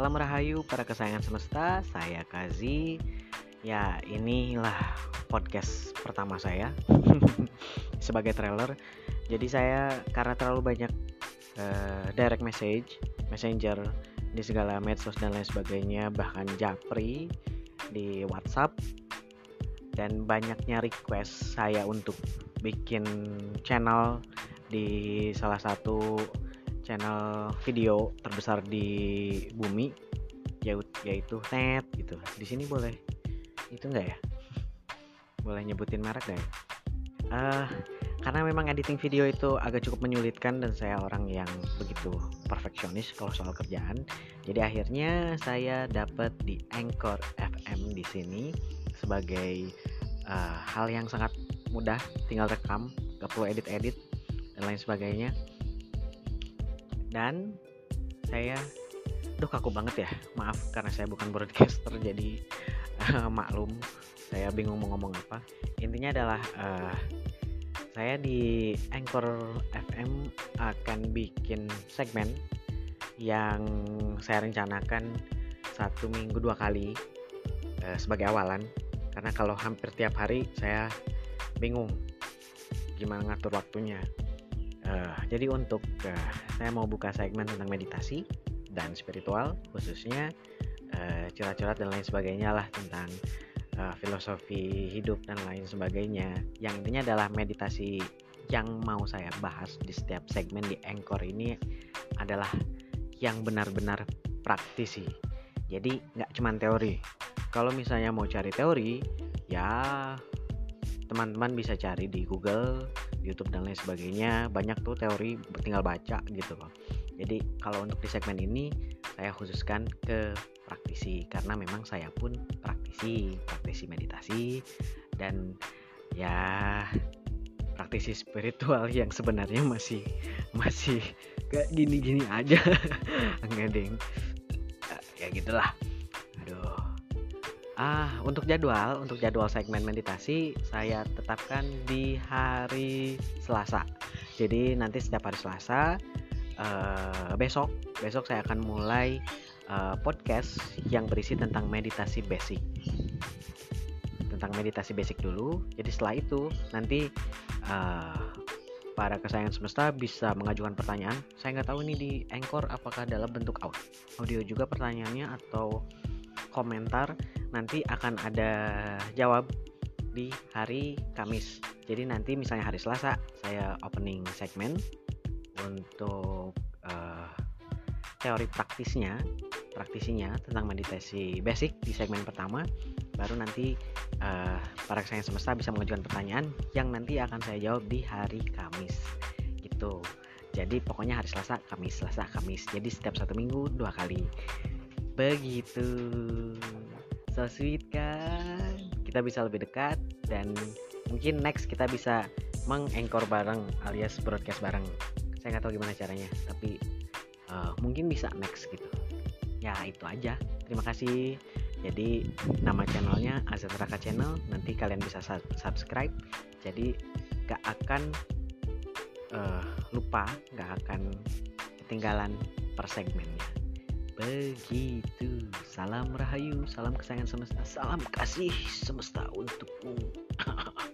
Salam Rahayu para kesayangan semesta, saya Kazi. Ya, inilah podcast pertama saya sebagai trailer. Jadi saya karena terlalu banyak uh, direct message, messenger di segala medsos dan lain sebagainya, bahkan japri di WhatsApp dan banyaknya request saya untuk bikin channel di salah satu channel video terbesar di bumi yaitu net gitu. Di sini boleh itu enggak ya? Boleh nyebutin merek gak ya? Uh, karena memang editing video itu agak cukup menyulitkan dan saya orang yang begitu perfeksionis kalau soal kerjaan. Jadi akhirnya saya dapat di Anchor FM di sini sebagai uh, hal yang sangat mudah tinggal rekam gak perlu edit-edit dan lain sebagainya dan saya duh kaku banget ya. Maaf karena saya bukan broadcaster jadi uh, maklum. Saya bingung mau ngomong apa. Intinya adalah uh, saya di Anchor FM akan bikin segmen yang saya rencanakan satu minggu dua kali uh, sebagai awalan. Karena kalau hampir tiap hari saya bingung gimana ngatur waktunya Uh, jadi untuk uh, saya mau buka segmen tentang meditasi dan spiritual khususnya uh, curhat-curhat dan lain sebagainya lah tentang uh, filosofi hidup dan lain sebagainya. Yang intinya adalah meditasi yang mau saya bahas di setiap segmen di Anchor ini adalah yang benar-benar praktisi. Jadi nggak cuma teori. Kalau misalnya mau cari teori, ya teman-teman bisa cari di Google, YouTube dan lain sebagainya. Banyak tuh teori tinggal baca gitu loh. Jadi kalau untuk di segmen ini saya khususkan ke praktisi karena memang saya pun praktisi, praktisi meditasi dan ya praktisi spiritual yang sebenarnya masih masih kayak gini-gini aja. Enggak ding. Ya gitulah. Aduh Ah, untuk jadwal, untuk jadwal segmen meditasi saya tetapkan di hari Selasa. Jadi nanti setiap hari Selasa uh, besok, besok saya akan mulai uh, podcast yang berisi tentang meditasi basic. Tentang meditasi basic dulu. Jadi setelah itu nanti uh, para kesayangan semesta bisa mengajukan pertanyaan. Saya nggak tahu ini di Anchor apakah dalam bentuk audio juga pertanyaannya atau komentar nanti akan ada jawab di hari Kamis. Jadi nanti misalnya hari Selasa saya opening segmen untuk uh, teori praktisnya, praktisinya tentang meditasi basic di segmen pertama. Baru nanti uh, para kesayangan semesta bisa mengajukan pertanyaan yang nanti akan saya jawab di hari Kamis. Gitu. Jadi pokoknya hari Selasa, Kamis, Selasa, Kamis. Jadi setiap satu minggu dua kali begitu so sweet kan? Kita bisa lebih dekat dan mungkin next kita bisa mengengkor bareng alias broadcast bareng. Saya nggak tahu gimana caranya tapi uh, mungkin bisa next gitu. Ya itu aja. Terima kasih. Jadi nama channelnya Azat Raka Channel. Nanti kalian bisa subscribe. Jadi gak akan uh, lupa gak akan ketinggalan per segmennya Begitu. Salam rahayu, salam kesayangan semesta, salam kasih semesta untukmu.